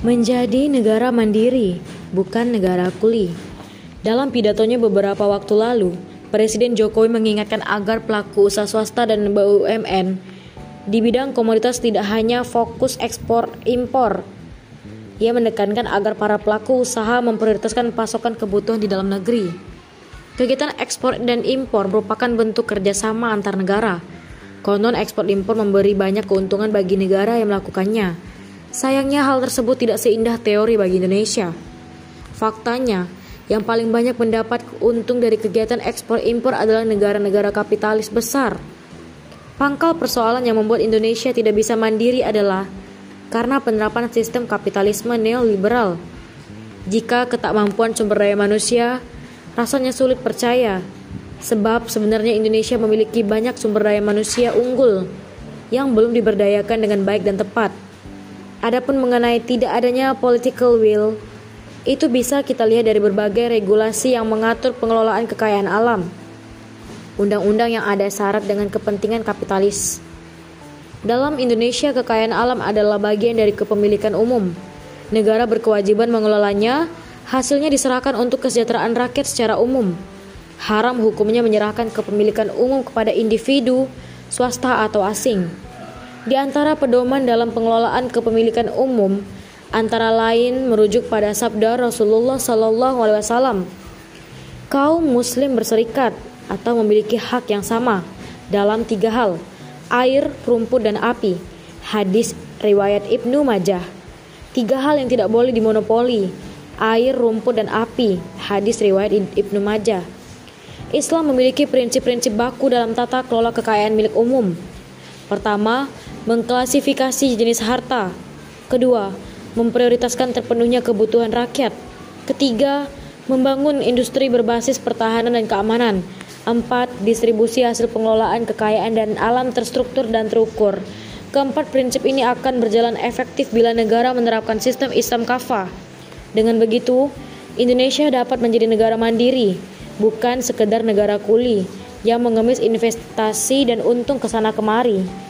menjadi negara mandiri, bukan negara kuli. Dalam pidatonya beberapa waktu lalu, Presiden Jokowi mengingatkan agar pelaku usaha swasta dan BUMN di bidang komoditas tidak hanya fokus ekspor impor. Ia menekankan agar para pelaku usaha memprioritaskan pasokan kebutuhan di dalam negeri. Kegiatan ekspor dan impor merupakan bentuk kerjasama antar negara. Konon ekspor impor memberi banyak keuntungan bagi negara yang melakukannya. Sayangnya hal tersebut tidak seindah teori bagi Indonesia. Faktanya, yang paling banyak mendapat untung dari kegiatan ekspor impor adalah negara-negara kapitalis besar. Pangkal persoalan yang membuat Indonesia tidak bisa mandiri adalah karena penerapan sistem kapitalisme neoliberal. Jika ketakmampuan sumber daya manusia, rasanya sulit percaya, sebab sebenarnya Indonesia memiliki banyak sumber daya manusia unggul yang belum diberdayakan dengan baik dan tepat. Adapun mengenai tidak adanya political will, itu bisa kita lihat dari berbagai regulasi yang mengatur pengelolaan kekayaan alam undang-undang yang ada syarat dengan kepentingan kapitalis. Dalam Indonesia, kekayaan alam adalah bagian dari kepemilikan umum. Negara berkewajiban mengelolanya, hasilnya diserahkan untuk kesejahteraan rakyat secara umum. Haram hukumnya menyerahkan kepemilikan umum kepada individu, swasta atau asing. Di antara pedoman dalam pengelolaan kepemilikan umum, antara lain merujuk pada sabda Rasulullah SAW. Kaum Muslim berserikat atau memiliki hak yang sama dalam tiga hal, air, rumput, dan api. Hadis riwayat Ibnu Majah. Tiga hal yang tidak boleh dimonopoli, air, rumput, dan api. Hadis riwayat Ibnu Majah. Islam memiliki prinsip-prinsip baku dalam tata kelola kekayaan milik umum. Pertama, mengklasifikasi jenis harta. Kedua, memprioritaskan terpenuhnya kebutuhan rakyat. Ketiga, membangun industri berbasis pertahanan dan keamanan. 4. Distribusi hasil pengelolaan kekayaan dan alam terstruktur dan terukur. Keempat prinsip ini akan berjalan efektif bila negara menerapkan sistem Islam kafah. Dengan begitu, Indonesia dapat menjadi negara mandiri, bukan sekedar negara kuli yang mengemis investasi dan untung ke sana kemari.